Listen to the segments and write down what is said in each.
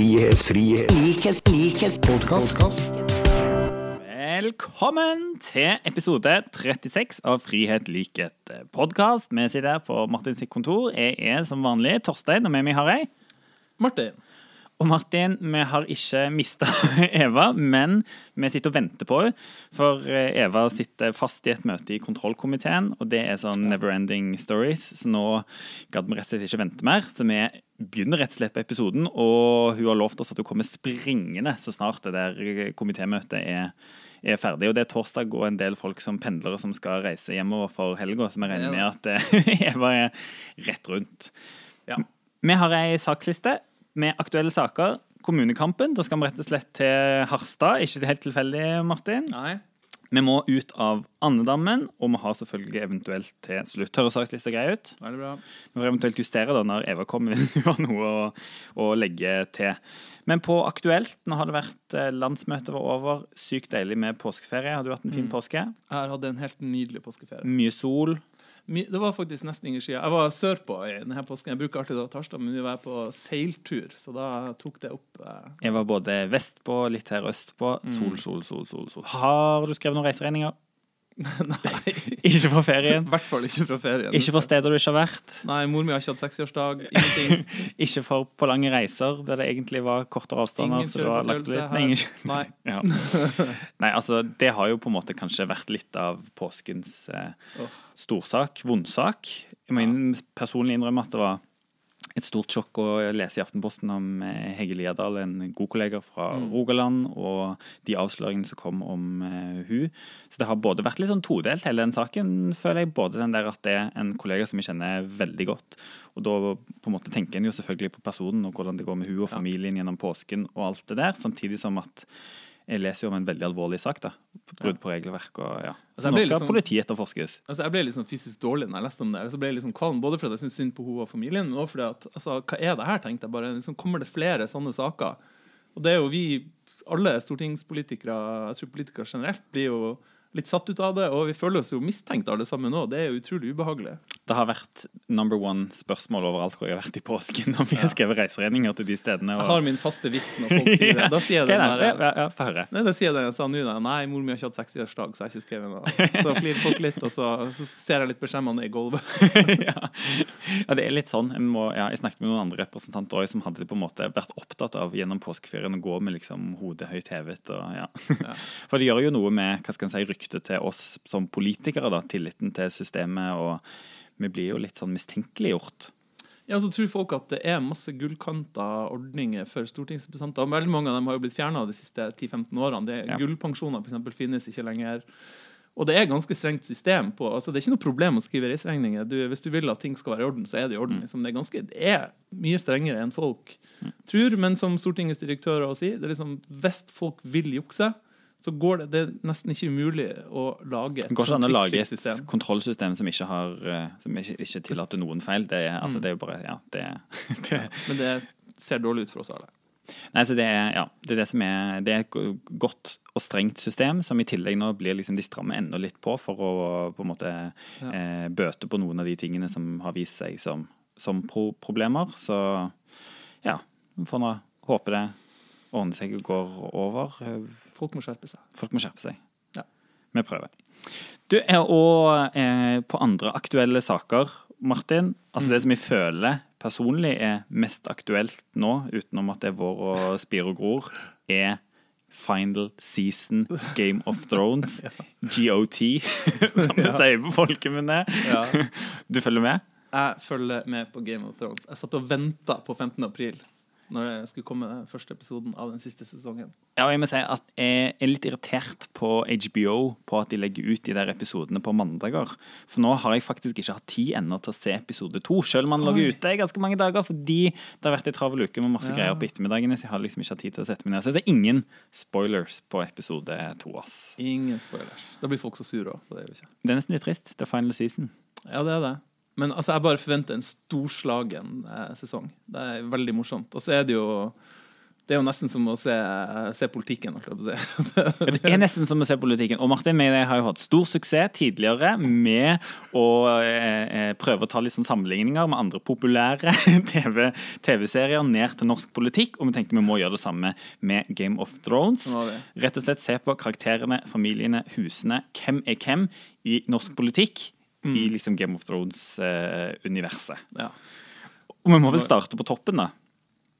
frihet, frihet, likhet, likhet, podkast. Velkommen til episode 36 av Frihet, likhet, podkast. Vi sitter her på Martins kontor. Jeg er som vanlig Torstein, og med meg har jeg Martin. Og Martin, vi har ikke mista Eva, men vi sitter og venter på henne. For eh, Eva sitter fast i et møte i kontrollkomiteen, og det er sånn never ending stories. Så nå gadd vi rett og slett ikke vente mer. Så vi begynner rett og slett på episoden, og hun har lovt oss at hun kommer springende så snart det der komitémøtet er er ferdig. Og det er torsdag og en del folk som pendlere som skal reise hjemover for helga, så vi regner med at eh, Eva er rett rundt. Ja. Vi har ei saksliste med aktuelle saker. Kommunekampen. Da skal vi rett og slett til Harstad. Ikke helt tilfeldig, Martin. Nei. Vi må ut av andedammen, og vi har selvfølgelig eventuelt til slutt. Høres sakslista grei ut? Veldig bra. Vi får eventuelt justere da når Eva kommer, hvis hun har noe å, å legge til. Men på Aktuelt, nå har det vært eh, landsmøtet var over. Sykt deilig med påskeferie. Har du hatt en fin påske? Jeg har hatt en helt nydelig påskeferie. Mye sol. Det var faktisk nesten ingen skyer. Jeg var sørpå i denne påsken. Jeg bruker alltid å dra Tarstad, men nå var jeg på seiltur, så da tok det opp. eh, Jeg var både vestpå, litt her østpå. Sol, sol, sol, sol. sol. Har du skrevet noen reiseregninger? Nei. Ikke fra ferien? I hvert fall ikke fra ferien. Ikke fra steder du ikke har vært? Nei, mor mi har ikke hatt 60-årsdag. Ingenting. Ikke for på lange reiser der det egentlig var kortere avstander? Ingen så her. ingen Nei. Ja. Nei, altså, det har jo på en måte kanskje vært litt av påskens eh, storsak, vondsak. Jeg må inn, personlig innrømme at det var et stort sjokk å lese i Aftenposten om eh, Hege Liadal, en god kollega fra Mm. Rogaland, og de avsløringene som kom om uh, hun. Så det har både vært litt sånn todelt, hele den saken, føler jeg. Både den der at det er en kollega som jeg kjenner veldig godt. Og da på en måte tenker en jo selvfølgelig på personen og hvordan det går med hun og familien gjennom påsken og alt det der, samtidig som at jeg leser jo om en veldig alvorlig sak. da, Brudd på regelverk og ja. Altså, nå skal liksom- politiet etterforskes. Altså, jeg ble sånn fysisk dårlig når jeg leste om det. her. Så ble jeg sånn kvalm, Både fordi jeg syntes synd på henne og familien, men også fordi at altså, hva er det her, tenkte jeg bare. Liksom, kommer det flere sånne saker? Og det er jo vi, alle stortingspolitikere, jeg tror politikere generelt, blir jo litt satt ut av det. Og vi føler oss jo mistenkt alle sammen nå. Det er jo utrolig ubehagelig. Det har vært number one spørsmål overalt hvor jeg har vært i påsken. Når vi har skrevet reiseregninger til de stedene. Jeg har min faste vits når folk sier det. Da sier jeg den er der, Ja, ja, Få høre. Nei, da sier jeg det jeg sa nå. da. Nei, mor mi har ikke hatt 60-årsdag, så jeg har ikke skrevet noe. Så flirer folk litt, og så, så ser jeg litt beskjemmende i gulvet. ja. ja, det er litt sånn. Jeg, må, ja, jeg snakket med noen andre representanter også, som hadde på en måte vært opptatt av gjennom påskeferien å gå med liksom hodet høyt hevet. Og, ja. Ja. For det gjør jo noe med hva skal en si, ryktet til oss som politikere, da, tilliten til systemet. og Vi blir jo litt sånn mistenkeliggjort. Ja, så tror folk at det er masse gullkanta ordninger for stortingsrepresentanter. Veldig mange av dem har jo blitt fjerna de siste 10-15 årene. Det, Ja. Gullpensjoner for eksempel, finnes ikke lenger. Og det er ganske strengt system på altså Det er ikke noe problem å skrive reiseregninger. Du, hvis du vil at ting skal være i orden, så er det i orden. Liksom. Det, er ganske, det er mye strengere enn folk tror. Men som Stortingets direktør også sier, det er liksom, hvis folk vil jukse, så går det, det er nesten ikke umulig å lage Det går ikke an å lage et system. kontrollsystem som ikke, har, eh, som ikke, ikke tillater noen feil. Det er, altså, Mm. det er jo bare Ja, det, det Men det ser dårlig ut for oss alle. Nei, så det er, ja, det er det som er Det er et godt og strengt system, som i tillegg nå blir liksom de strammer enda litt på for å på en måte Ja. eh, bøte på noen av de tingene som har vist seg som, som pro problemer. Så ja, vi får nå håpe det ordner seg og går over. Folk må skjerpe seg. Folk må skjerpe seg. Ja. Vi prøver. Du, er og eh, på andre aktuelle saker, Martin. Altså Mm. Det som jeg føler personlig er mest aktuelt nå, utenom at det er vår og spir og gror, er Final Season Game of Thrones. GOT, som det sier på folkemunne. Ja. Du følger med? Jeg følger med på Game of Thrones. Jeg satt og venta på 15. april når det skulle komme den første episoden av den siste sesongen. Ja, og jeg må si at jeg er litt irritert på HBO på at de legger ut de der episodene på mandager. For nå har jeg faktisk ikke hatt tid ennå til å se episode to, selv om han lå ute i ganske mange dager fordi det har vært ei travel uke med masse Ja. greier på ettermiddagene, så jeg har liksom ikke hatt tid til å sette meg ned. Så det er ingen spoilers på episode to, ass. Ingen spoilers. Da blir folk så sure òg, så det er jo ikke. Det er nesten litt trist. Det er final season. Ja, det er det. Men altså, jeg bare forventer en storslagen eh, sesong. Det er veldig morsomt. Og så er det jo Det er jo nesten som å se, se politikken. Det er nesten som å se politikken. Og Martin vi har jo hatt stor suksess tidligere med å eh, prøve å ta litt sånn sammenligninger med andre populære TV TV-serier ned til norsk politikk, og vi tenkte vi må gjøre det samme med Game of Thrones. Rett og slett se på karakterene, familiene, husene. Hvem er hvem i norsk politikk i liksom Game of Thrones-universet. Ja. og vi må vel starte på toppen, da.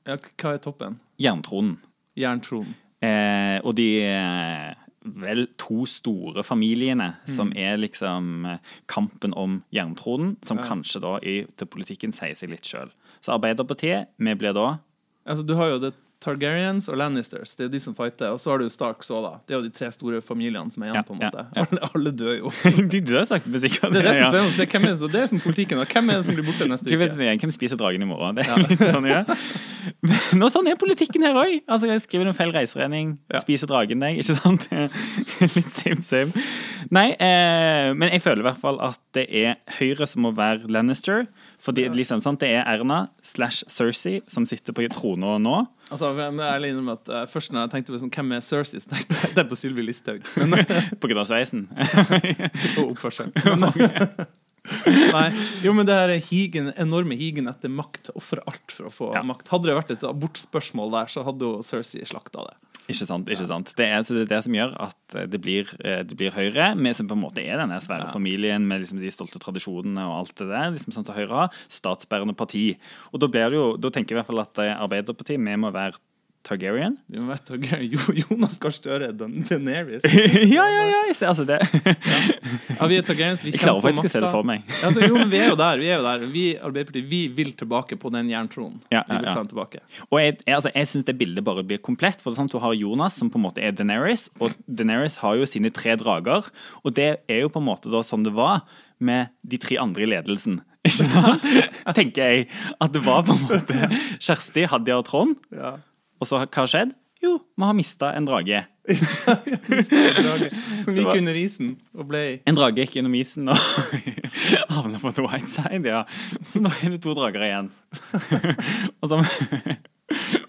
ja, hva er toppen? Jerntronen. Jerntronen. Eh, og de eh, vel to store familiene Mm. som er liksom eh, kampen om jerntronen, som Ja. kanskje da i, til politikken sier seg litt sjøl. Så Arbeiderpartiet, vi blir da Altså, du har jo det Targaryens og Lannisters. Det er jo de som fighter. Og så har du Starks òg, da. Det er jo de tre store familiene som er igjen, Ja, på en måte. ja. Alle, alle dør jo. De dør sakte, men sikkert. Det er det som Ja. er spennende. Hvem er det, som- det er som politikken. da. Hvem er det som blir borte neste Hvem, uke? er- hvem spiser dragen i morgen? Det er litt sånn, ja. Men og sånn er politikken her òg. Altså, jeg skriver noen feil reiseregning, Ja. spiser dragen deg, ikke sant? litt same, same. Nei, eh, men jeg føler i hvert fall at det er Høyre som må være Lannister. Fordi liksom, sant, det er Erna slash Cersei som sitter på trona nå. Altså, men jeg er innrømme at uh, Først når jeg tenkte på sånn, hvem er så tenkte jeg det er på Sylvi Listhaug. På grunn av sveisen. og oppførselen. Nei. Jo, men det her er higen, enorme higen etter makt. Ofre alt for å få Ja. makt. Hadde det vært et abortspørsmål der, så hadde jo Cersei slakta det. Ikke sant. ikke sant. Det er, det er det som gjør at eh, det blir, eh, det blir Høyre, med som på en måte er denne svære Ja. familien med liksom de stolte tradisjonene og alt det der. liksom sånn som Høyre har, Statsbærende parti. Og da blir det jo, da tenker jeg i hvert fall at eh, Arbeiderpartiet vi må være Targaryen. Du vet, Targaryen- Jo- Jonas Gahr Støre, Daenerys. ja, ja, ja, jeg ser altså det. Ja, vi er Targaryens, vi Jeg klarer kjemper faktisk å se det for meg. Altså, jo, men vi er jo der. Vi er jo der. Vi Arbeiderpartiet, vi vil tilbake på den jerntronen. Ja, ja, ja. Og jeg, jeg, altså, jeg syns det bildet bare blir komplett. For det er sant, Du har Jonas, som på en måte er Daenerys, og Daenerys har jo sine tre drager. Og det er jo på en måte da sånn det var med de tre andre i ledelsen. Ikke sant? Tenker jeg at det var på en måte Kjersti, Hadia og Trond. Ja. Og så hva har skjedd? Jo, vi har mista en drage. Som gikk under isen og ble En drage gikk gjennom isen og havna på the white side, ja. Så nå er det to drager igjen. og så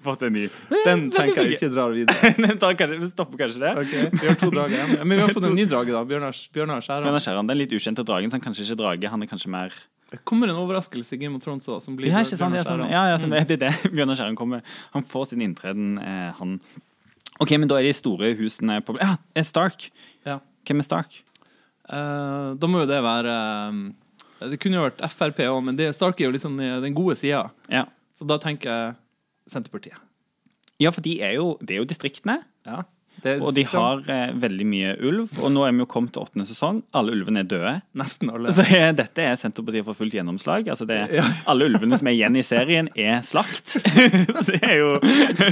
fått en ny. Den tenker jeg ikke drar videre. Den tar vi stopper kanskje det. Ok, Vi har to drager igjen. Men vi har fått en ny drage, da. Bjørnar Skjæran. Bjørnar Skjæran, den litt ukjente dragen, så han kanskje ikke drage, han er kanskje mer Det kommer en overraskelse i Game of Thrones òg. som blir Ja, ikke sant? Ja, Bjørnar sånn, Skjæran. ja, ja, sånn, det, det er det Bjørnar Skjæran kommer. Han får sin inntreden, eh, han. OK, men da er de store husene på Ja, er Stark. Ja. Hvem er Stark? Eh, da må jo det være eh, Det kunne jo vært Frp òg, men det Stark er jo liksom den gode sida. Ja. Så da tenker jeg Senterpartiet. ja, for de er jo, det er jo distriktene. Ja. Det Og de har eh, veldig mye ulv. Og nå er vi jo kommet til åttende sesong. Alle ulvene er døde. nesten alle. Så eh, dette er Senterpartiet for fullt gjennomslag. Altså det, Ja. Alle ulvene som er igjen i serien, er slakt. det er jo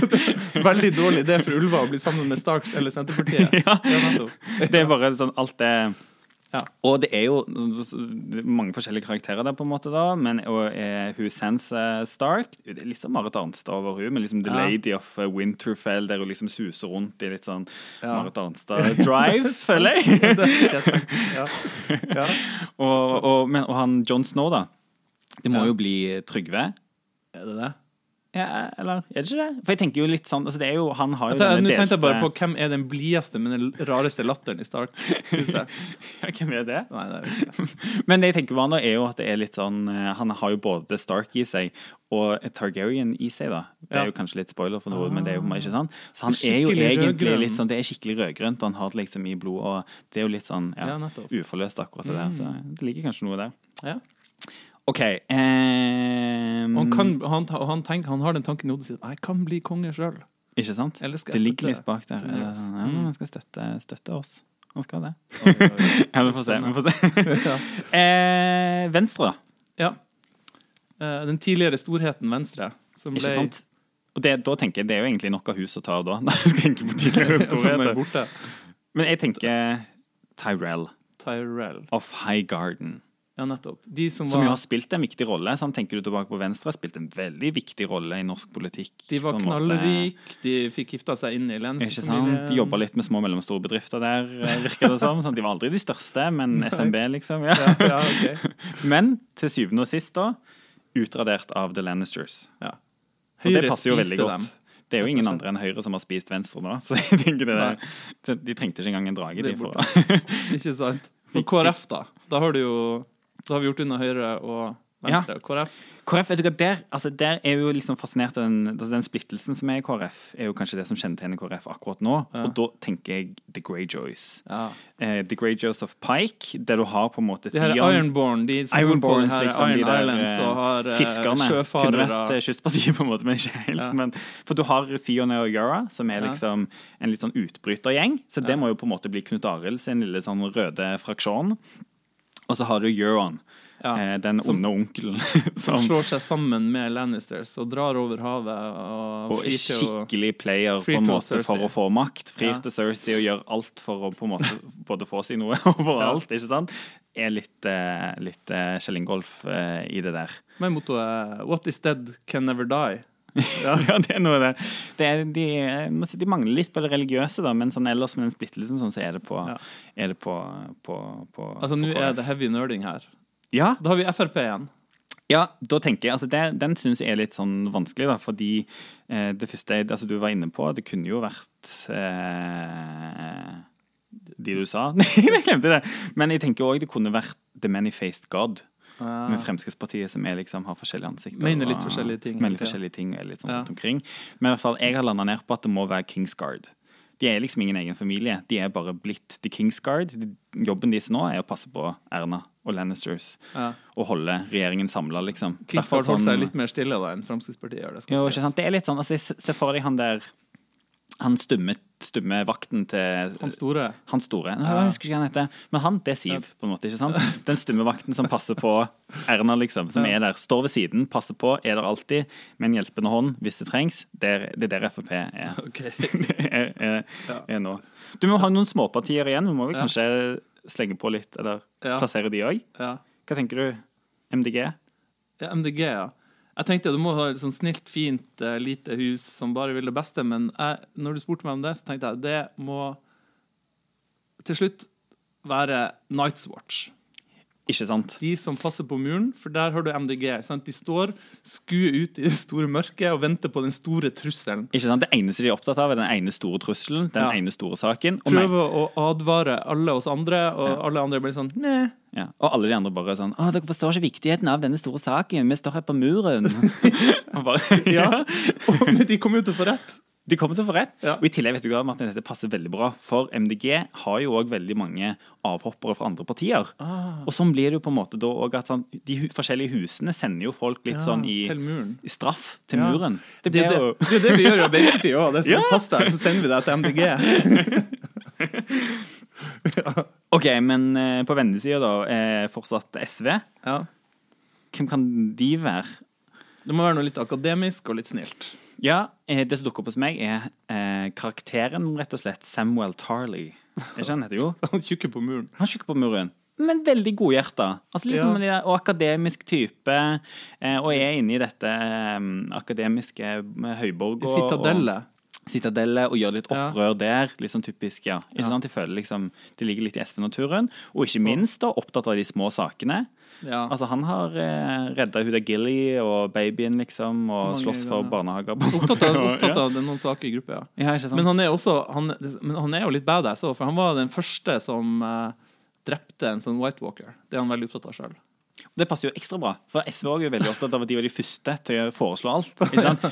Veldig dårlig idé for ulver å bli sammen med Starks eller Senterpartiet. Ja. Det er bare sånn alt det Ja. Og det er jo mange forskjellige karakterer der, på en måte da men og, eh, hun Sansa Stark Det er litt sånn Marit Arnstad over hun Men liksom The Ja. Lady of eh, Winterfell, der hun liksom suser rundt i litt sånn Ja. Marit Arnstad-drive, føler jeg. Ja. Og, og, men, og han John Snow, da. Det må jo bli Trygve. Er det det? Ja, eller er det ikke det? For jeg tenker jo litt sånn altså det er jo, Han har jo denne Nå tenkte jeg bare på hvem er den blideste, men den rareste latteren i Stark-huset. Ja, Hvem er det? Nei, det er ikke. Men det jeg tenker vanlig er jo at det er litt sånn eh, Han har jo både Stark i seg og Targaryen i seg, da. Det Ja. er jo kanskje litt spoiler for noe, men det er jo ikke sant? Så han er jo egentlig litt sånn Det er skikkelig rødgrønt, og han har det liksom i blod, og det er jo litt sånn ja, Ja, uforløst, akkurat det der. Så det ligger kanskje noe der. Ja. OK. um, han, kan, han, han, tenker, han har den tanken i hodet sitt Jeg kan bli konge sjøl. Ikke sant? Det ligger litt bak der. Ja, han skal støtte, støtte oss. Han skal det. Oi, oi, oi. Ja, vi får se. Vi får se. Ja. eh, venstre, da. Ja. Eh, Den tidligere storheten Venstre, som ble Ikke sant? Og det, da tenker jeg det er jo egentlig nok av hus å ta av da. Jeg på tidligere er storheter. Men jeg tenker Tyrell Tyrell. of High Garden. Ja, nettopp. De som Som jo har spilt en viktig rolle. Sånn, Tenker du tilbake på Venstre, har spilt en veldig viktig rolle i norsk politikk. de var knallrike, de fikk gifta seg inn i lensfamilien. De jobba litt med små og mellomstore bedrifter der, eh, virker det som. Sånn. De var aldri de største, men SMB, liksom. Ja. Ja, ja, okay. Men til syvende og sist, da, utradert av The Lannisters. Ja. Og det passer jo veldig godt. dem. Det er jo ingen andre enn Høyre som har spist Venstre nå, så jeg tenker det der, De trengte ikke engang en drage, Det de. For, Ikke sant? For KrF, da. Da har du jo Da har vi gjort unna Høyre og Venstre. KrF. KrF, vet du hva, der, altså der er jo liksom fascinert av den, altså den splittelsen som er i KrF, er jo kanskje det som kjennetegner KrF akkurat nå. Ja. Og da tenker jeg The Greyjoys. Ja. Eh, The Greyjoys of Pike, der du har på en måte De her Ironborn, de som Ironborns, her liksom, de Iron der Islands eh, og har eh, fiskerne. Kunne vært sjøfarere. eh, kystpartiet, på en måte, men ikke helt. Ja. Men, for du har Theon og Yara, som er liksom en litt sånn utbrytergjeng. Så det må jo på en måte bli Knut Arild sin lille sånn røde fraksjon. Og så har du Euron, Ja. eh, den Som- onde onkelen. Som Som, slår seg sammen med Lannisters og drar over havet og, og er skikkelig player på en måte for å få makt. Frir Ja. til Cersei og gjør alt for å på en måte både få seg noe overalt. ikke sant? Er litt, eh, litt eh, Kjell Ingolf i det der. Men mottoet 'What is dead can never die'. Ja, det er noe det. det er, de, de mangler litt på det religiøse, da, men sånn ellers med den splittelsen sånn, så er det på, Ja. er det på, på, på Altså Nå er det heavy nerding her. Ja, Da har vi Frp igjen. ja, da tenker jeg, altså det, Den syns jeg er litt sånn vanskelig, da, fordi eh, det første altså du var inne på, det kunne jo vært eh, de du sa. Nei, jeg glemte det. Men jeg tenker òg det kunne vært The Many-Faced God. Uh, Med Fremskrittspartiet som er liksom har forskjellige ansikter. Mener litt forskjellige ting, Mener forskjellige ting litt sånn rundt omkring. Men i hvert fall, jeg har landa ned på at det må være Kingsguard. De er liksom ingen egen familie. De er bare blitt The Kingsguard. Jobben deres nå er å passe på Erna og Lannisters. ja. Og holde regjeringen samla, liksom. Kingsford sånn, holder seg litt mer stille da enn Fremskrittspartiet gjør det. Jo, ikke sant? Det er litt sånn, altså, se- for deg han der Han stumme, stumme vakten til Han store. han store. Nå, Jeg husker ikke hva han heter. Men han, det er Siv, på en måte. ikke sant? Den stumme vakten som passer på Erna, liksom. Som er der. Står ved siden, passer på, er der alltid. Med en hjelpende hånd hvis det trengs. Det er det er der Frp er, Okay. er, er, er nå. Du må ha noen småpartier igjen. Vi må vel Ja. kanskje slenge på litt, eller plassere de òg. Hva tenker du? MDG? ja, MDG, ja. Jeg tenkte du må ha et sånn snilt, fint, eh, lite hus som bare vil det beste, men jeg, når du spurte meg om det, så tenkte jeg det må til slutt være Night's Watch. Ikke sant? De som passer på muren, for der har du MDG. Sant? De står, skuer ut i det store mørket og venter på den store trusselen. Ikke sant? Det eneste de er opptatt av, er den ene store trusselen. Den Ja. ene store saken. Og, meg. Prøver å advare alle oss andre, og Ja. alle andre blir sånn Nei. Ja. og alle de andre bare sånn Å, dere forstår ikke viktigheten av denne store saken. Vi står her på muren. Og bare, Ja. Og, men de kommer jo til å få rett. De kommer til å få rett. Ja. Og i tillegg vet du hva, Martin, dette passer veldig bra, for MDG har jo òg veldig mange avhoppere fra andre partier. Ah, Og sånn blir det jo på en måte da òg at sånn, de forskjellige husene sender jo folk litt ja, sånn i, i straff til Ja. muren. Det Det jo det, det, er det vi gjør i Arbeiderpartiet òg. Det er sånn. Pass deg, så sender vi deg til MDG. OK, men eh, på vennesida, da, er fortsatt SV. Ja. Hvem kan de være? Det må være noe litt akademisk og litt snilt. Ja, eh, det som dukker opp hos meg, er eh, karakteren, rett og slett. Samuel Tarley. Er ikke han heter jo? Han tjukker på muren. Han tjukker på muren. Men veldig godhjerta. Altså liksom, Ja. Og akademisk type. Eh, og er inne i dette eh, akademiske eh, høyborg. og- Citadelle. Og, Citadellet, og gjør litt Ja. opprør der. Litt sånn typisk, ja. Ikke Ja. sant? De føler liksom, de ligger litt i SV-naturen. Og ikke minst da, opptatt av de små sakene. Ja. Altså Han har eh, redda hun der Gilly og babyen, liksom, og Mange slåss for barnehager. på Opptatt av, opptatt av noen gruppa, ja. ja. ja, ikke sant? Men han er også han, men han er jo litt badass òg, for han var den første som eh, drepte en sånn White Walker. Det er han veldig opptatt av sjøl. Det passer jo ekstra bra, for SV er jo veldig opptatt av at de var de første til å foreslå alt.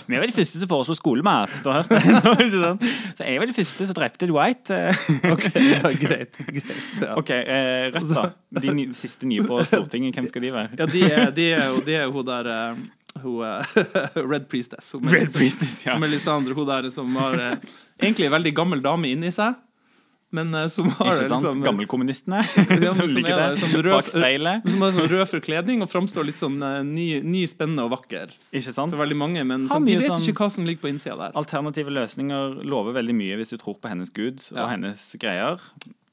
Vi var de første som foreslo skolemat. Du har hørt det? Så jeg var de første som drepte Dwight. eh. Ok, ja, greit. greit ja. OK, eh, Rødt, da. De ny, siste nye på Stortinget, hvem skal de være? Ja, de er, de er jo de er jo hun der eh, hun, uh, Red Priestess. Hun Red Priestess, ja. Melisandre, hun der som har uh, egentlig en veldig gammel dame inni seg, men eh, som har Ikke sant? liksom Gammelkommunistene Ja, som men ligger er der som rød- bak speilet. Som har sånn rød forkledning og framstår litt sånn eh, ny, ny, spennende og vakker Ikke sant? for veldig mange, men sånn, de vet sånn- ikke hva som ligger på innsida der. Alternative løsninger lover veldig mye hvis du tror på hennes gud og Ja. hennes greier.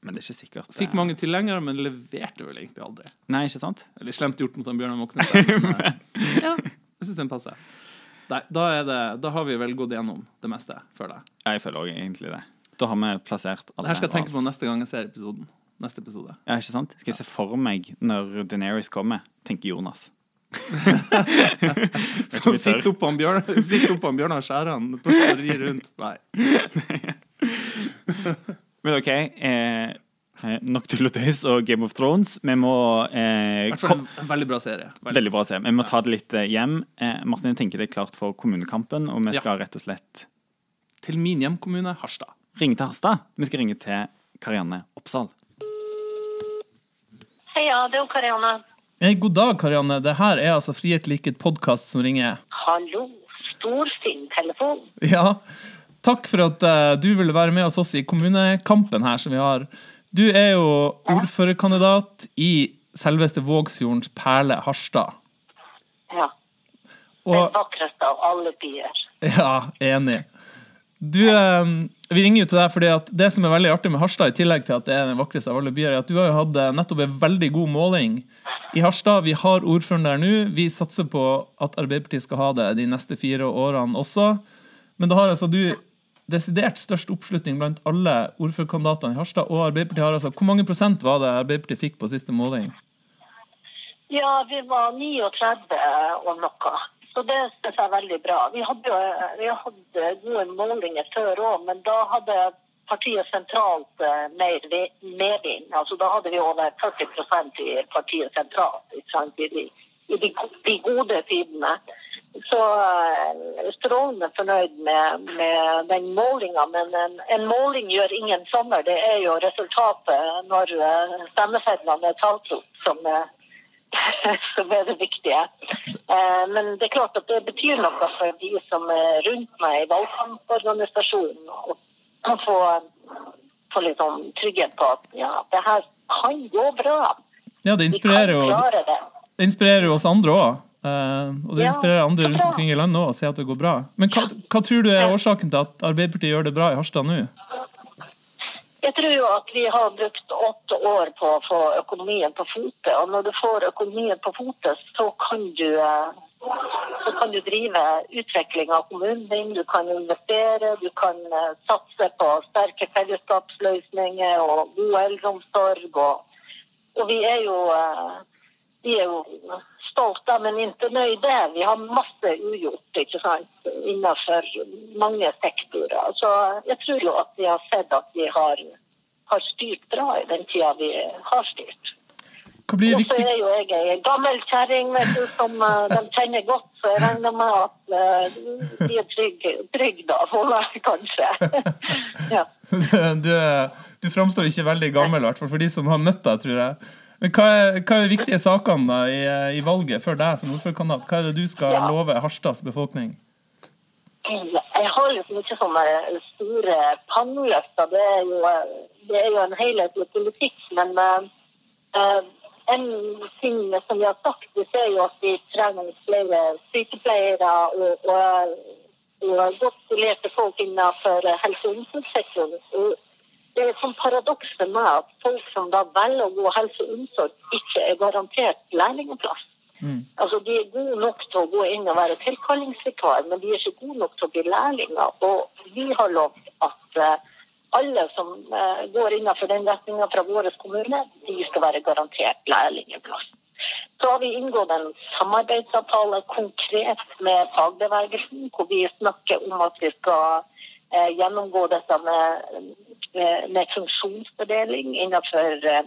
Men det er ikke sikkert. Fikk mange tilhengere, men leverte vel egentlig aldri. Nei, ikke sant? Eller slemt gjort mot han Bjørnar Moxnes. Ja, jeg syns den passer. Nei, da, det, da har vi vel gått gjennom det meste, føler jeg. Jeg føler også egentlig det. Da har vi plassert alle her skal jeg tenke på neste gang jeg ser episoden. Neste episode. Ja, ikke sant? Skal jeg se for meg når Deneris kommer, tenker Jonas. Som sitter oppå han Bjørn- sitter oppå han prøver Skjæran og rundt. Nei. Men OK. Eh, eh, nok tull og tøys og Game of Thrones. Vi må eh, fall en, en veldig bra serie. Veldig bra serie. Vi må ta det litt eh, hjem. Eh, Martin, jeg tenker det er klart for kommunekampen, og vi Ja. skal rett og slett Til min hjemkommune, Harstad. Ringe til Harstad. Vi skal ringe til Karianne Oppsal. Heia, det er jo Karianne. God dag, Karianne. Det her er altså Frihet liket podkast som ringer. Hallo, storfin telefon. Ja, takk for at uh, du ville være med oss i kommunekampen her som vi har. Du er jo ordførerkandidat i selveste Vågsfjordens perle, Harstad. Ja, den vakreste av alle byer. ja, enig. Du, eh, vi ringer jo til deg fordi at det som er veldig artig med Harstad, i tillegg til at det er den vakreste av alle byer, er at du har jo hatt eh, nettopp en veldig god måling i Harstad. Vi har ordføreren der nå. Vi satser på at Arbeiderpartiet skal ha det de neste fire årene også. Men da har altså du desidert størst oppslutning blant alle ordførerkandidatene i Harstad. Og Arbeiderpartiet har altså Hvor mange prosent var det Arbeiderpartiet fikk på siste måling? Ja, vi var 39 og noe. Så det synes jeg er veldig bra. Vi hadde, vi hadde gode målinger før òg, men da hadde partiet sentralt eh, mer medvind. Altså, da hadde vi over 40% i partiet sentralt i, de, i de, de gode tidene. Så eh, strålende fornøyd med, med den målinga. Men en, en måling gjør ingen sommer. Det er jo resultatet når eh, stemmesedlene er talt opp, som, som er det viktige. Eh, Men det er klart at det betyr noe for de som er rundt meg i valgkamporganisasjonen. å- kan få, få litt sånn trygghet på at ja, det her kan gå bra. Ja, det inspirerer jo det. det inspirerer oss andre òg. og det Ja, inspirerer andre så rundt omkring i landet òg å se at det går bra. Men hva, hva tror du er årsaken til at Arbeiderpartiet gjør det bra i Harstad nå? Jeg tror jo at vi har brukt åtte år på å få økonomien på fote. Og når du får økonomien på fote, så kan du, så kan du drive utvikling av kommunen din. Du kan investere, du kan eh, satse på sterke fellesskapsløsninger og god eldreomsorg. Og, og vi er jo eh, vi er jo stolte, men ikke nøyde. Vi har masse ugjort ikke sant? innenfor mange sektorer. Så jeg tror jo at vi har sett at vi har, har styrt bra i den tida vi har styrt. Og så er jo jeg ei gammel kjerring som eh, de kjenner godt, så jeg regner med at eh, de er trygge trygg da, for meg, kanskje. ja. Du, du framstår ikke veldig gammel, i hvert fall for de som har møtt deg, tror jeg. Men hva er, hva er de viktige sakene da i, i valget for deg som ordførerkandidat? Hva er det du skal Ja. love Harstads befolkning? Jeg har liksom ikke sånne store panneløfter. Det er jo, det er jo en helhetlig politikk. Men uh, en ting som vi har sagt, vi ser jo at vi trenger flere sykepleiere og, og, og godt skolerte folk innenfor helse- og omsorgssektoren. Det er sånn paradoks for meg at folk som da velger å gå helse og omsorg, ikke er garantert lærlingeplass. Altså, De er gode nok til å gå inn og være tilkallingsvikar, men de er ikke gode nok til å bli lærlinger. Og vi har lovt at uh, alle som uh, går innenfor den retninga fra vår kommune, de skal være garantert lærlingeplass. Så har vi inngått en samarbeidsavtale konkret med fagbevegelsen, hvor vi snakker om at vi skal eh, gjennomgå dette med, med, med funksjonsfordeling innenfor eh,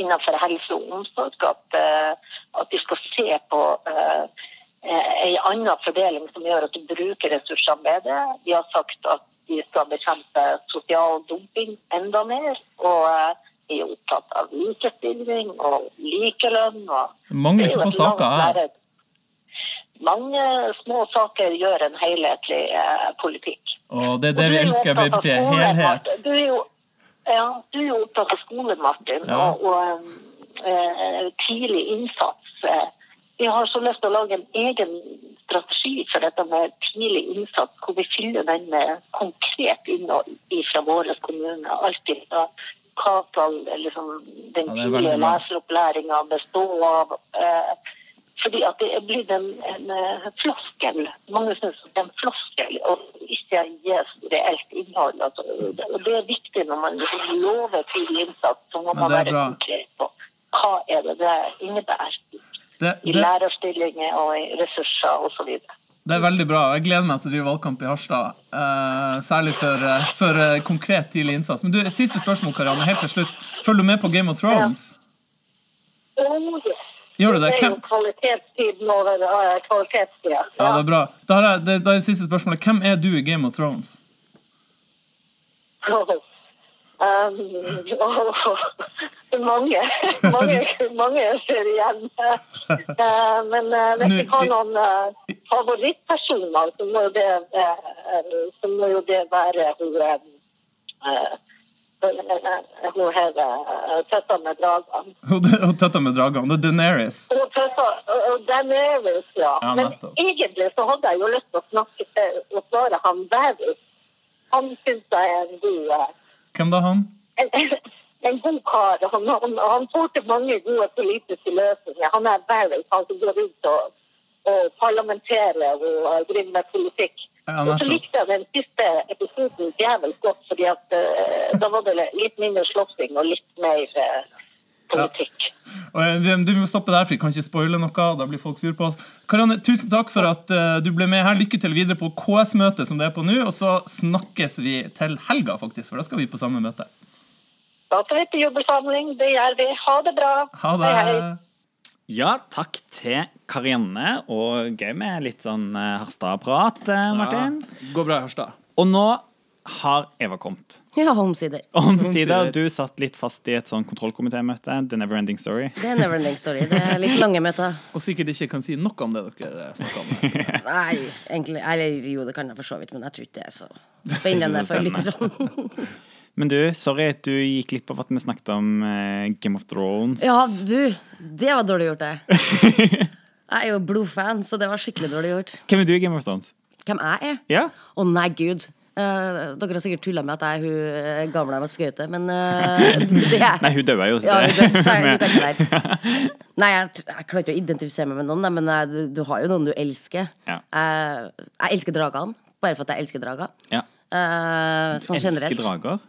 innenfor helse og omsorg. At, eh, at vi skal se på en annen fordeling som gjør at du bruker ressursene bedre. Vi har sagt at vi skal bekjempe sosial dumping enda mer. Og eh, vi er opptatt av likestilling og likelønn. Mange er jo små saker lerret. Mange små saker gjør en helhetlig eh, politikk. Og det er det vi ønsker elsker i opptatt av Arbeiderpartiet. skole, Helhet. Du er jo, ja, du er jo opptatt av skole, Martin, Ja. og, og eh, tidlig innsats. Eh, Vi har så lyst til å lage en egen strategi for dette med tidlig innsats, hvor vi fyller den med konkret innhold fra våre kommuner. Alt fra hva skal liksom, den Ja, tidlige bra. leseropplæringa bestå av. Eh, fordi at det er blitt en, en eh, floskel. Mange syns det er en floskel og ikke gis reelt innhold. Altså, og det er viktig når man liksom lover tidlig innsats, så må man være konkret på hva er det det innebærer. Det, i lærerstillinger og i ressurser osv. det er veldig bra. Jeg gleder meg til å drive valgkamp i Harstad. eh, særlig for, eh, for eh, konkret tidlig innsats. Men du, Siste spørsmål, Karianne, helt til slutt. Følger du med på Game of Thrones? Oh, yes. Gjør du det? Det er jo kvalitetstiden over uh, kvalitetstida. ja, det er bra. Da har jeg, det, da er det siste spørsmålet. Hvem er du i Game of Thrones? Um, mange. mange. Mange ser igjen. Uh, men uh, hvis jeg har noen uh, favorittpersoner, så må jo det, uh, må jo det være hun uh, hun her uh, tøtta med dragene. Hun hun tøtta med dragene. Det er Daenerys. Og tøtta, og Daenerys, ja. Ja, Men egentlig så hadde jeg jo lyst til å snakke til og svare han Varys. Han syns jeg er en god uh, Hvem da, han? en, en god kar. Han, han, han får til mange gode politiske løsninger. Han er Barry, han som går ut og, og parlamenterer og driver med politikk. Ja, og så likte jeg den siste episoden jævlig godt, fordi at uh, da var det litt mindre slåssing og litt mer uh, politikk. Og, eh, Du må stoppe der, for vi kan ikke spoile noe. Da blir folk sur på oss. Karianne, tusen takk for at uh, du ble med her. Lykke til videre på KS-møtet som det er på nå. Og så snakkes vi til helga, faktisk, for da skal vi på samme møte. Da skal vi på jobbesamling. Det gjør vi. Ha det bra. Ha det. Hei, hei. Ja, takk til Karianne, og gøy med litt sånn eh, Harstad-prat, eh, Martin. Ja, går bra i Harstad. Og nå har Eva kommet. Ja, omsider. Omsider, du satt litt fast i et sånn kontrollkomitémøte. The Never Ending Story. Det er never ending story. Det er litt lange møter. Og sikkert ikke kan si noe om det dere snakker om. Nei, egentlig Eller jo, det kan jeg for så vidt, men jeg tror ikke det er så spennende for lytterne. Men du, sorry at du gikk glipp av at vi snakket om eh, Game of Thrones. Ja, du! Det var dårlig gjort, det. Jeg er jo blodfan, så det var skikkelig dårlig gjort. Hvem er du i Game of Thrones? Hvem jeg er? Ja? Å nei, gud. Eh, dere har sikkert tulla med at jeg er hun eh, gamle med skøyte, men eh, det er Nei, hun døde jo. så Ja, det- hun døde, så jeg, hun kan ikke være. Nei, jeg, jeg klarer ikke å identifisere meg med noen, nei, men jeg, du, du har jo noen du elsker. Ja. Jeg, jeg elsker dragene, bare for at jeg elsker drager. Ja. Eh, sånn generelt. Elsker drager.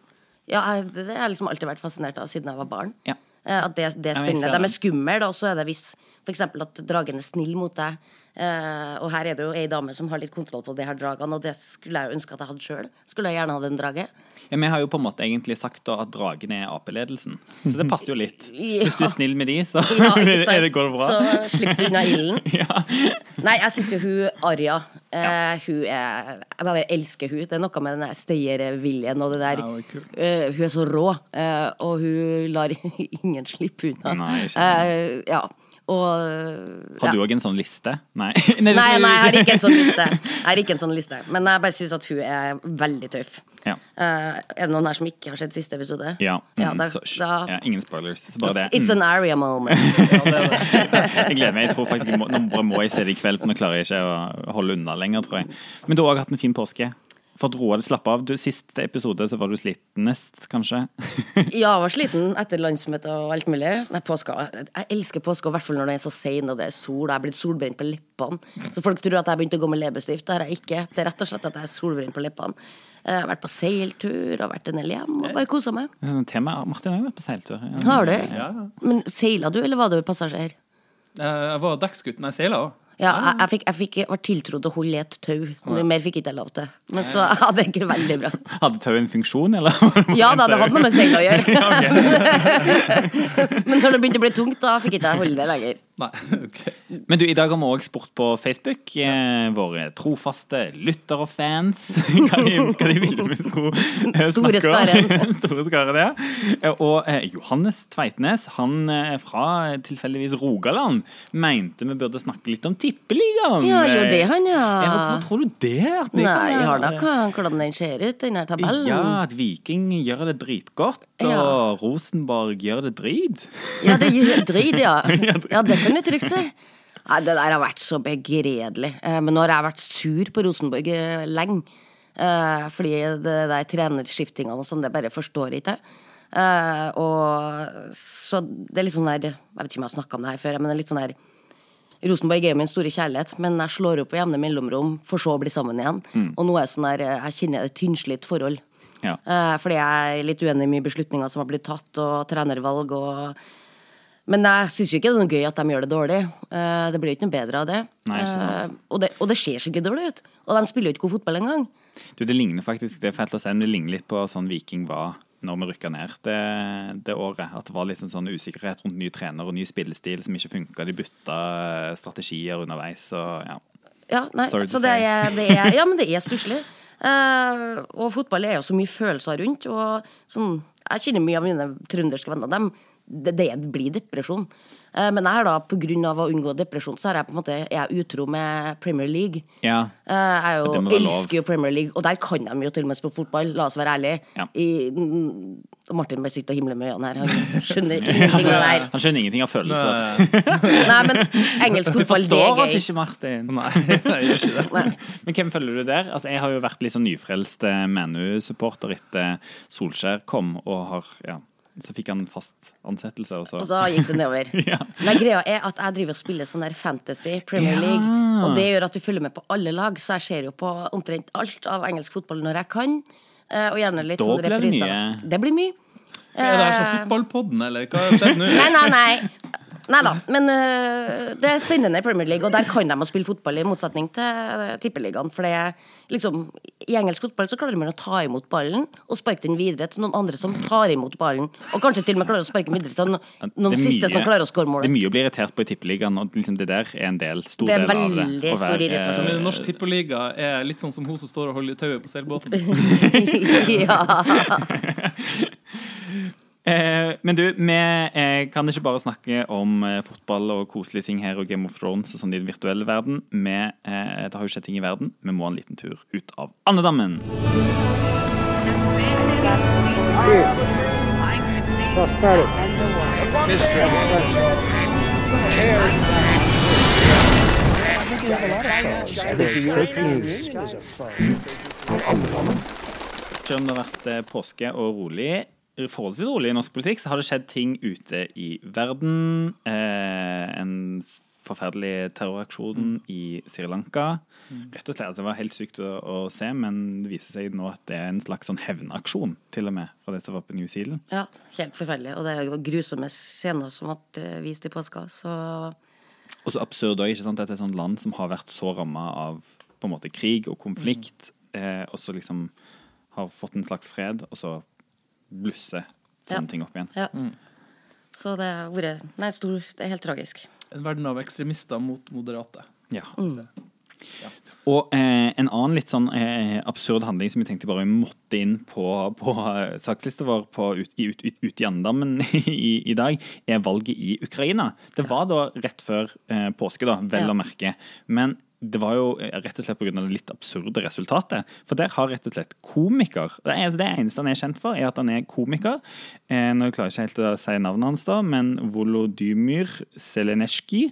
Ja, det det har jeg liksom alltid vært fascinert av siden jeg var barn. Ja. Eh, At det, det er spennende. De er skumle, og så er det hvis for eksempel at dragen er snill mot deg. Eh, og her er det jo ei dame som har litt kontroll på de her dragene, og det skulle jeg jo ønske at jeg hadde sjøl. Skulle jeg gjerne hatt en drage. Ja, Vi har jo på en måte egentlig sagt da at dragene er Ap-ledelsen, så det passer jo litt. Ja. Hvis du er snill med de, så Ja, er det, går det bra. Så slipper du unna ilden. Ja. Nei, jeg syns jo hun Arja uh, Hun er Jeg bare elsker hun. Det er noe med den der stayerviljen og det der. Ja, hun er. Så rå, og hun lar ingen slippe unna. Nei, ja. Og Har ja. du òg en sånn liste? Nei. Nei, nei, jeg har ikke en sånn liste. Jeg har ikke en sånn liste. Men jeg bare syns at hun er veldig tøff. Ja. Uh, er det noen her som ikke har sett siste episode? Ja, Ja, mm, da- så, da- ja, ingen spoilers. Så bare det. It's, it's Mm. an area moment. Jeg gleder meg. Jeg tror faktisk jeg må, Nå må jeg se det i kveld, for nå klarer jeg ikke å holde unna lenger, tror jeg. Men du har òg hatt en fin påske. Fått roa deg, slappe av. Du, siste episode så var du slitenest, kanskje? Ja, jeg var sliten etter landsmøtet og alt mulig. Nei, påska. Jeg elsker påske, i hvert fall når det er så sein og det er sol. Jeg er blitt solbrent på leppene. Så folk tror at jeg begynte å gå med leppestift. Det har jeg ikke. Det er rett og slett at jeg er solbrent på leppene. Jeg har vært på seiltur og vært en del hjem og bare kosa meg. Sånn tema. Martin har jo vært på seiltur. Ja. Har du? Ja. Men seila du, eller var du passasjer? Eh, Jeg var dekksgutt. Nei, seila òg. Ja, jeg, jeg, fikk, jeg fikk, var tiltrodd å holde i et tau. Noe Mer fikk ikke jeg lov til. Men så ja, det gikk veldig bra. Hadde tauet en funksjon, eller? Ja da, det hadde noe med seil å gjøre. Men når det begynte å bli tungt, da fikk ikke jeg holde det lenger. Nei, ok. Men du, i dag har vi òg spurt på Facebook. Eh, våre trofaste lyttere og fans. Hva de, hva de ville vi skulle eh, Store skaren. Store skaren, ja. Eh, Og eh, Johannes Tveitnes, han eh, fra tilfeldigvis Rogaland, mente vi burde snakke litt om Tippeligaen. Ja, gjorde det han, ja. Ja, tror du det? At det Nei, jeg har da hvordan den ser ut, den her tabellen. Ja, at Viking gjør det dritgodt, og Ja. Rosenborg gjør det drit. Ja, det gjør drit, ja. Ja, det du trygt si. Nei, det der har vært så begredelig. Eh, Men nå har jeg vært sur på Rosenborg eh, lenge. Eh, Fordi det der trenerskiftingene og sånn, det bare forstår jeg ikke. Eh, Og så det er litt sånn der Jeg vet ikke om jeg har snakka om det her før, men det er litt sånn der Rosenborg er jo min store kjærlighet, men jeg slår opp på jevne mellomrom for så å bli sammen igjen. Og nå er sånn der Jeg kjenner et tynnslitt forhold. Ja. Eh, fordi jeg er litt uenig i mye beslutninger som har blitt tatt, og trenervalg og Men jeg syns jo ikke det er noe gøy at de gjør det dårlig. Eh, Det blir jo ikke noe bedre av det. Nei, ikke. Eh, Og det, og det ser skikkelig dårlig ut. Og de spiller jo ikke god fotball engang. Du, det ligner faktisk det si, det ligner litt på sånn Viking var når vi rykka ned det, det året. At det var litt sånn, sånn usikkerhet rundt ny trener og ny spillestil som ikke funka. De bytta strategier underveis. Og, ja. Ja, nei, så det er, det er, ja, men det er stusslig. Uh, og fotball er jo så mye følelser rundt. Og sånn, jeg kjenner mye av mine trønderske venner. Dem, det, det blir depresjon. Eh, men jeg har da, på grunn av å unngå depresjon, så er jeg på en måte er jeg utro med Premier League. ja. Eh, Jeg er jo, elsker jo Premier League, og der kan de jo til og med spille fotball. La oss være ærlige. Ja. I, og Martin bare sitter og himler med øynene her. Han skjønner ingenting av det her. Han skjønner ingenting av følelser. Nei, Nei, men engelsk Du fotball, det forstår er oss ikke, Martin. nei, jeg gjør ikke det. Nei. Men hvem følger du der? Altså, jeg har jo vært litt sånn nyfrelst eh, Manu-supporter etter Solskjær kom, og har ja, så fikk han fast ansettelse, Også. Og så gikk det nedover. Ja. Nei, greia er at jeg driver og spiller sånn der fantasy, Premier Ja. League. Og det gjør at du følger med på alle lag, så jeg ser jo på omtrent alt av engelsk fotball når jeg kan. Eh, Og gjerne litt Da sånn blir det repriser. Det blir mye. Ja, det er så Eh, fotballpodden, eller hva har skjedd nå? Nei, nei, nei. Nei da. Men uh, det er spennende i Premier League, og der kan de å spille fotball, i motsetning til uh, tippeligaen. For det er liksom I engelsk fotball så klarer man å ta imot ballen og sparke den videre til noen andre som tar imot ballen. Og kanskje til og med klarer å sparke den videre til noen, noen er siste som klarer å skåre Det er mye å bli irritert på i tippeligaen, og liksom det der er en del, stor Det er del av det. veldig Å stor være, irritasjon. eh, Men Norsk Tippeliga er litt sånn som hun som står og holder i tauet på seilbåten. ja. Eh, men du, vi eh, kan ikke bare snakke om eh, fotball og koselige ting her og Game of Thrones og sånn i den virtuelle verden. Vi, eh, det har jo skjedd ting i verden. Vi må en liten tur ut av andedammen. Selv om det har vært eh, påske og rolig, forholdsvis rolig i norsk politikk, så har det skjedd ting ute i verden. Eh, en forferdelig terroraksjon i Sri Lanka. Rett og slett, Det var helt sykt å, å se, men det viser seg nå at det er en slags sånn hevnaksjon til og med, fra det som var på New Zealand. ja, helt forferdelig. Og det er jo grusomme scener som ble eh, vist i påska, så Og så absurd òg, ikke sant, at det er et sånt land som har vært så ramma av på en måte krig og konflikt, eh, og så liksom har fått en slags fred, og så blusser sånne Ja. ting opp igjen. Ja. Så det har vært Nei, stor Det er helt tragisk. En verden av ekstremister mot moderate. Ja. Og eh, en annen litt sånn eh, absurd handling som jeg tenkte bare måtte inn på, på uh, sakslista vår på ut, i- ut, ut, ut i andammen i, i dag, er valget i Ukraina. Det var da rett før eh, påske, da, vel Ja. å merke. Men det var jo eh, rett og slett pga. det litt absurde resultatet. For der har rett og slett komiker Det, er, det eneste han er kjent for, er at han er komiker. Eh, nå klarer jeg ikke helt å si navnet hans, da, men Volodymyr Zelenskij.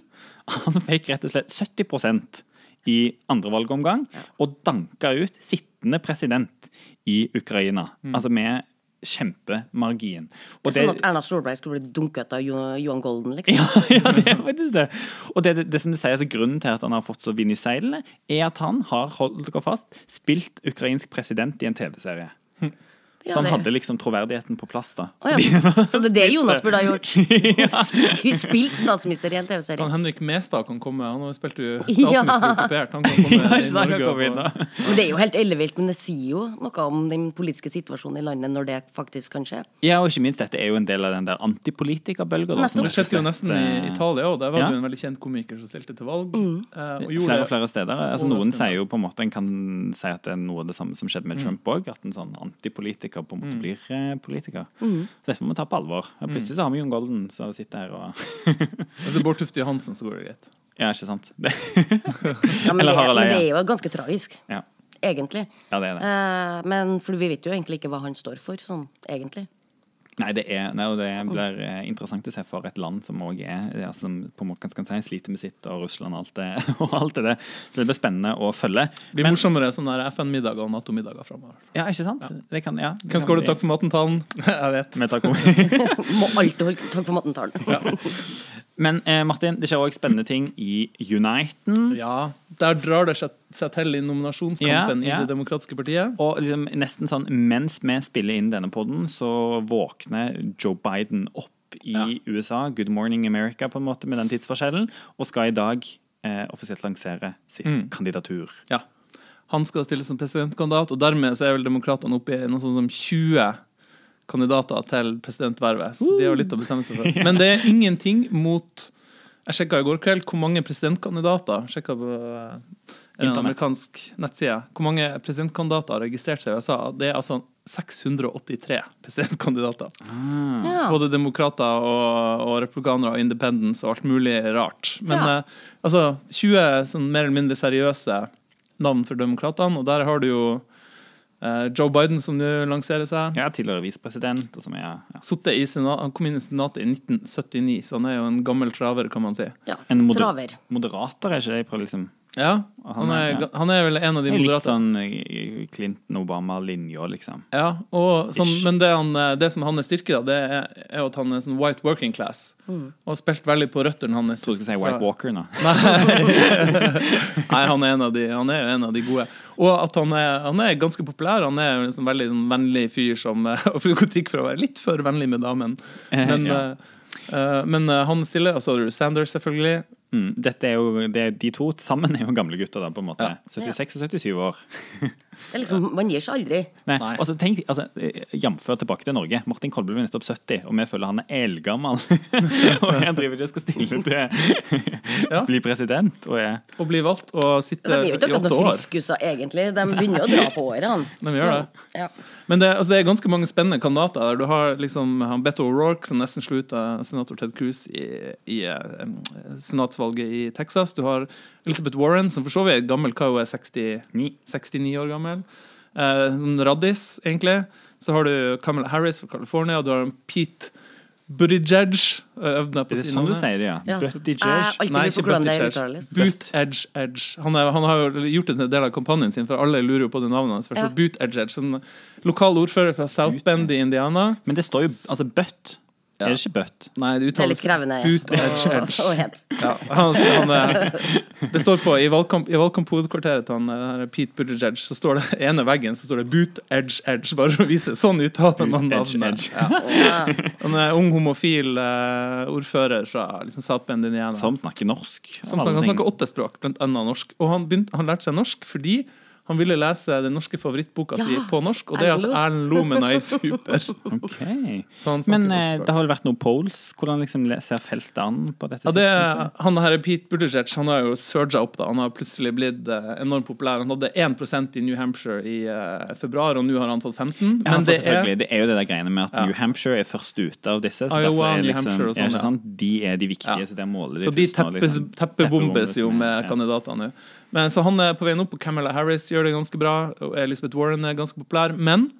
Han fikk rett og slett 70% i andre valgomgang og danka ut sittende president i Ukraina. Altså med kjempemargin. Og Det er sånn at Erna Solberg skulle bli dunket av Johan Golden, liksom. ja, ja, det er faktisk det. Og det, det, det som det sier, altså Grunnen til at han har fått så vind i seilene, er at han har holdt dere fast, spilt ukrainsk president i en TV-serie. Ja, så han det- hadde liksom troverdigheten på plass, da. Oh, ja. Så det er det Jonas burde ha gjort. ja. Spilt statsminister i en TV-serie. Henrik Mestad kan komme. Han har spilt jo Ja. statsminister okkupert. Han kan komme Ja, i han Norge. komme inn, og-. Men Det er jo helt ellevilt, men det sier jo noe om den politiske situasjonen i landet når det faktisk kan skje. Ja, og ikke minst, dette er jo en del av den der antipolitikerbølga. Det skjedde jo nesten i eh, Italia òg. Der var Ja. det jo en veldig kjent komiker som stilte til valg. Mm. eh, og gjorde Flere og flere steder. Altså, noen sier jo på en måte En kan si at det er noe av det samme som skjedde med Trump òg. At en sånn antipolitiker på en måte blir eh, politiker. Så dette må vi ta på alvor. Og plutselig så har vi Jon Golden som sitter her og Altså Bård Tufte Johansen, så går det greit. Ja, ikke sant? Det, Ja, men, Eller det, men det er jo ganske tragisk, ja. egentlig. ja, det er det. Eh, men for vi vet jo egentlig ikke hva han står for, sånn egentlig. Nei, det, er, nei, det blir eh, interessant å se for et land som òg er ja, som på måte kan si, sliter med sitt, og Russland og alt det, og alt det der. Det blir spennende å følge. Det blir morsommere sånne der FN-middager og Nato-middager framover. Ja, ikke sant? Det kan, ja, det Hvem kan skal du bli- takke for maten-talen? Jeg vet. Med takk Må alltid holde takk for maten-talen. Men eh, Martin, det skjer òg spennende ting i Uniten. Ja, der drar det seg, seg til i nominasjonskampen Ja, ja. i Det demokratiske partiet. Og liksom nesten sånn mens vi spiller inn denne podden, så våkner Joe Biden opp i i USA, Good Morning America, på en måte med den tidsforskjellen, og skal i dag eh, offisielt lansere sitt Mm. kandidatur. Ja. Han skal stille som presidentkandidat, og dermed så er vel demokratene oppe i noe sånt som 20 kandidater til presidentvervet. Så de har jo litt å bestemme seg for. Men det er ingenting mot Jeg sjekka i går kveld hvor mange presidentkandidater Sjekka på eh, en Internett. amerikansk nettside. Hvor mange presidentkandidater har registrert seg i USA. Det er altså 683 presidentkandidater. Ja. Både demokrater og, og republikanere og independents og alt mulig rart. Men Ja. eh, altså 20 sånn mer eller mindre seriøse navn for demokratene, og der har du jo eh, Joe Biden, som nå lanserer seg. Ja, tidligere visepresident, er ja, han kom inn i Senatet i 1979, så han er jo en gammel traver, kan man si. ja. en moder Traver. moderater, er ikke det? På liksom Ja, han er, ja. han er vel en av de moderate er litt sånn eh, Clinton-Obama-linja, liksom. Ja, og sånn, men det, han, eh, det som er styrke, da, det er, er at han er sånn white working class. Og har spilt veldig på røttene hans. Jeg trodde du skulle si White fra- Walker nå. Nei, han er, en av de, han er jo en av de gode. Og at han er, han er ganske populær. Han er en liksom veldig sånn vennlig fyr som Og har kritikk for å være litt for vennlig med damen. Men, Ja. eh, eh, men uh, han stiller, og så har du Sanders, selvfølgelig. Mm. Dette er jo, det, de to sammen er jo gamle gutter, da, på en måte. Ja. 76 og 77 år. Det er liksom, man gir seg aldri. Nei, Nei. altså tenk, altså, Jf. Tilbake til Norge. Martin Kolberg blir nettopp 70, og vi føler han er eldgammel. og jeg driver ikke og skal stille til Ja. bli president. Og jeg, Og bli valgt og De sitter er jo ikke i akkurat noen år. friskuser, egentlig. De begynner å dra på årene. De gjør det. Ja. Men det, altså det er ganske mange spennende kandidater. der. Du har liksom han Beto O'Rourke, som nesten slo ut av senator Ted Cruz i, i eh, senatsvalget i Texas. Du har Elizabeth Warren, som for så vidt er gammel, hva hun er 60, 69 år gammel. Eh, sånn raddis, egentlig. Så har du Kamala Harris fra California, og du har Pete Buttigieg. eh, på er det si sånn du sier det, ja? Ja. Buttigieg? Nei, ikke Buttigieg. Buttigieg. Edge Edge. Han, er, han har jo gjort en del av kampanjen sin, for alle lurer jo på det navnet hans. Ja. Edge Edge. Sånn, lokal ordfører fra South Bend i Indiana. Men det står jo altså Butt. Ja. Er det ikke Butt? Nei, det Det er litt uttales krevende. Boot Edge å- hete. Ja, han, han, er- det står på I valgkamp, valgkamphovedkvarteret til han, eh, Pete Buttigieg så står det ene veggen så står det 'Boot Edge Edge'. Bare for å vise Sånn uttaler man navnet. Edge. Ja. Han er ung homofil uh, ordfører fra liksom, South Bend, Indiana. Som snakker norsk. Som snakker, han snakker åtte språk, blant annet norsk. Og han, begynte, han lærte seg norsk fordi han ville lese den norske favorittboka si på norsk, og det er altså Erlend Loe med Naiv Super. okay. Så han Men eh, det har vel vært noen polls? Hvordan liksom ser feltet an på dette? Ja, det, han her Pete Buttigieg han har jo surga opp. da Han har plutselig blitt eh, enormt populær. Han hadde 1% i New Hampshire i eh, februar, og nå har han fått 15 Ja, Men det er det er jo det der greiene med at Ja. New Hampshire er først ute av disse. Så Iowa, derfor er New liksom, ja, sånn, ikke sant? De er de viktige, Ja. så det er målet Så de først nå, teppes, liksom. teppebombes jo med ja. kandidatene nå. Men Så han er på veien opp, og Camilla Harris gjør det ganske bra. Og Elizabeth Warren er ganske populær. Men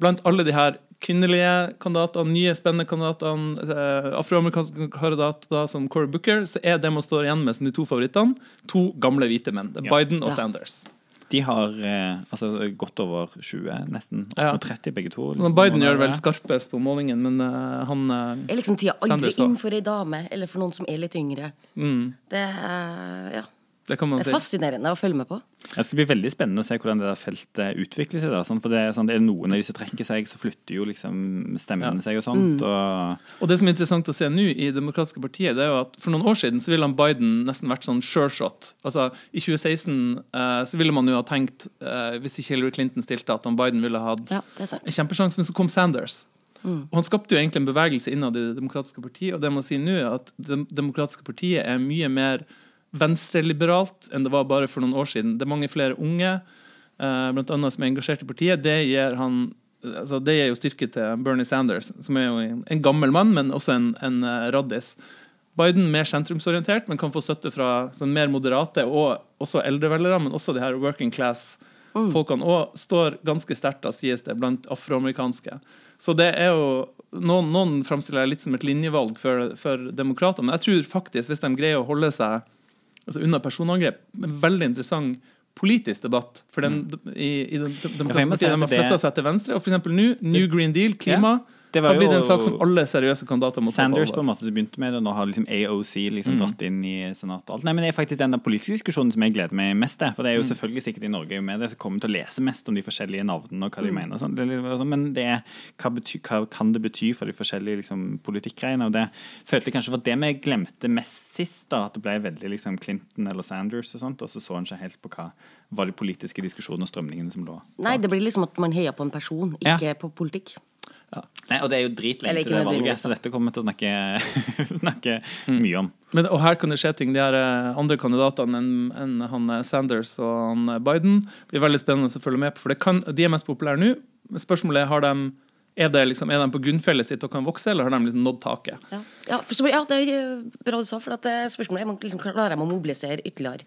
blant alle de her kvinnelige kandidatene, nye spennende kandidatene, eh, afroamerikanske kandidater som Cory Booker, så er det man står igjen med som de to favorittene, to gamle hvite menn. Det er Ja. Biden og Ja. Sanders. De har eh, altså, godt over 20, nesten. Ja. mot 30 begge to. Liksom, Biden gjør vel skarpest på målingen, men eh, han eh, Er liksom tida aldri Sanders inn for ei dame, eller for noen som er litt yngre. mm, Det er, ja, Det kan man det er fascinerende å følge med på. Det blir veldig spennende å se hvordan det der feltet utvikler seg. Da, sånn, for det er, sånn, det er noen av de som trekker seg, så flytter jo liksom stemmene Ja. seg og sånt. Og, Og det som er interessant å se nå i Det demokratiske partiet, det er jo at for noen år siden så ville han Biden nesten vært sånn sure shot. Altså, I 2016 eh, så ville man jo ha tenkt, eh, hvis ikke Hillary Clinton stilte, at han Biden ville ha hatt Ja, det sant. en kjempesjanse, men så kom Sanders. Og Han skapte jo egentlig en bevegelse innad i Det demokratiske partiet, og det man sier nå er at Det demokratiske partiet er mye mer venstreliberalt enn det var bare for noen år siden. Det er mange flere unge, eh, blant annet som er engasjert i partiet. Det gir, han, altså det gir jo styrke til Bernie Sanders, som er jo en, gammel mann, men også en, en eh, raddis. Biden mer sentrumsorientert, men kan få støtte fra sånn mer moderate og også eldre velgere, men også de her working class-folkene. Og står ganske sterkt, sies det, blant afroamerikanske. Så det er jo Noen, noen framstiller det litt som et linjevalg for, for demokrater, men jeg tror faktisk, hvis de greier å holde seg altså unna personangrep, en veldig interessant politisk debatt. For den, i, i den de, de, de, de har flytta seg til venstre. Og eksempel nå, New Green Deal, klima. det Det var har blitt jo en sak som alle seriøse kandidater må ta på Sanders på en alvor. måte som begynte med det, og nå har liksom AOC Mm. liksom dratt inn i senatet og alt. Nei, men det er faktisk den der politiske diskusjonen som jeg gleder meg mest til. For det er Mm. jo selvfølgelig sikkert i Norge er med det, som kommer til å lese mest om de forskjellige navnene og hva Mm. de mener og sånt. Sånn, Men det hva, bety, hva kan det bety for de forskjellige liksom, politikkgreiene? Og det følte jeg kanskje var det vi glemte mest sist, da. At det ble veldig liksom Clinton eller Sanders og sånt, og så så en ikke helt på hva var de politiske diskusjonene og strømningene som lå. Nei, det blir liksom at man heier på en person, Ja. på politikk. Nei, og det er jo dritlenge til det valget, så dette kommer vi til å snakke, snakke Mm. mye om. Men, og her kan det skje ting. De her eh, andre kandidatene enn en han eh, Sanders og han eh, Biden blir veldig spennende å følge med på. For det kan, de er mest populære nå. Spørsmålet er har de, er, det liksom, er de på grunnfjellet sitt og kan vokse, eller har de liksom nådd taket? Ja, ja, for, ja det er bra du sa, for at det spørsmålet er om liksom, klarer de å mobilisere ytterligere.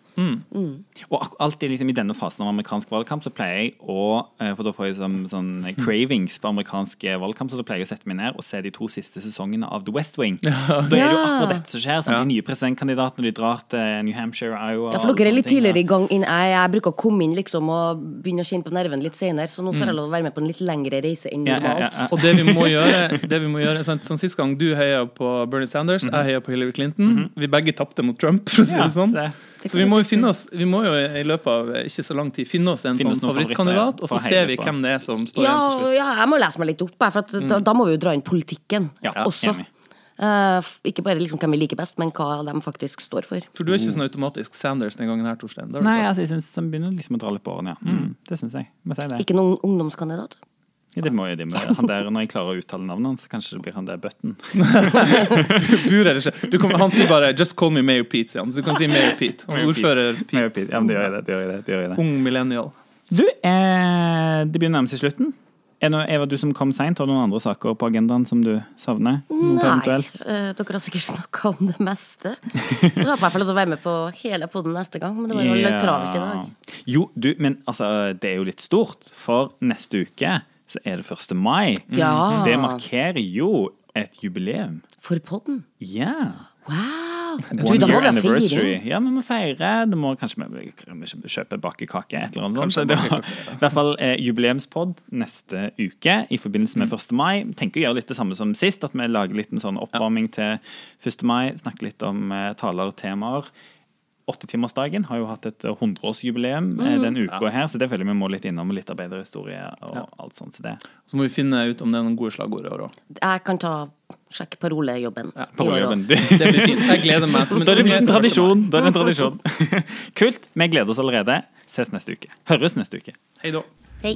Og alltid liksom i denne fasen av amerikansk valgkamp så pleier jeg å eh, For da får jeg sånn, sånn cravings på amerikansk eh, valgkamp, så da pleier jeg å sette meg ned og se de to siste sesongene av The West Wing. Da er det jo akkurat dette som skjer. Sånn, De nye presidentkandidatene de drar til New Hampshire, Iowa Ja, for dere er litt ting, tidligere i gang inn. Jeg, jeg bruker å komme inn liksom og begynne å kjenne på nerven litt senere, så nå får jeg lov å være med på en litt lengre reise enn Ja, ja, ja, normalt. Og det vi må gjøre, det vi må gjøre sånn, sånn Sist gang du heia på Bernie Sanders, jeg heia på Hillary Clinton. Vi begge tapte mot Trump, for å si Ja, det sånn. så det- Det Så vi må, jo finne oss, vi må jo i løpet av ikke så lang tid finne oss en Finne sånn favorittkandidat, og så ser vi på. hvem det er som står Ja, igjen til slutt. ja, jeg må lese meg litt opp, her, for at da, da må vi jo dra inn politikken Ja, også. enig. Uh, ikke bare liksom hvem vi liker best, men hva de faktisk står for. For du er ikke sånn automatisk Sanders den gangen her, Torstein. Nei, altså, jeg syns de begynner liksom å dra litt på årene, ja. Mm, det syns jeg. Må si det. Ikke noen ungdomskandidat. Ja, det må jo de med. Han der, når jeg klarer å uttale navnet hans, så kanskje det blir han der Button. Bur er ikke. Du kommer, han sier bare 'just call me Mayor Pete', sier han. Så du kan si Mayor Pete. Mayor Mayor Pete. Mayor Pete. Ja, men det gjør jeg det. det, gjør jeg det, det, gjør jeg det. Ung millennial. Du, eh, det begynner å nærme seg slutten. Er det, Eva, du som kom seint, har du noen andre saker på agendaen som du savner? Nei, eh, dere har sikkert snakka om det meste. Så håper jeg får lov til å være med på hele poden neste gang, men det var jo litt travelt i dag. Jo, du, men altså, det er jo litt stort. For neste uke så er det 1. mai. Ja. Det markerer jo et jubileum. For podden. Ja. Wow! Du, One year anniversary. Ja, vi må feire. Det må kanskje vi vi kjøpe bakekake, et eller annet sånt. Kanskje det var- I hvert fall eh, jubileumspod neste uke i forbindelse med 1. mai. Tenker å gjøre litt det samme som sist, at vi lager litt en sånn oppvarming til 1. mai. Snakke litt om eh, taler og temaer. Åttetimersdagen har jo hatt et hundreårsjubileum 100-årsjubileum eh, den uka her, så det føler jeg vi må litt innom. Litt arbeiderhistorie og alt sånt. Så det. Så må vi finne ut om det er noen gode slagord i år òg. Jeg kan ta sjekk parolejobben. Ja, Parolejobben. Det blir fint. Jeg gleder meg. Da er det en nyhet til 1. mai. tradisjon. Da er det en tradisjon. Kult. Vi gleder oss allerede. Ses neste uke. Høres neste uke. Hei da. Hei.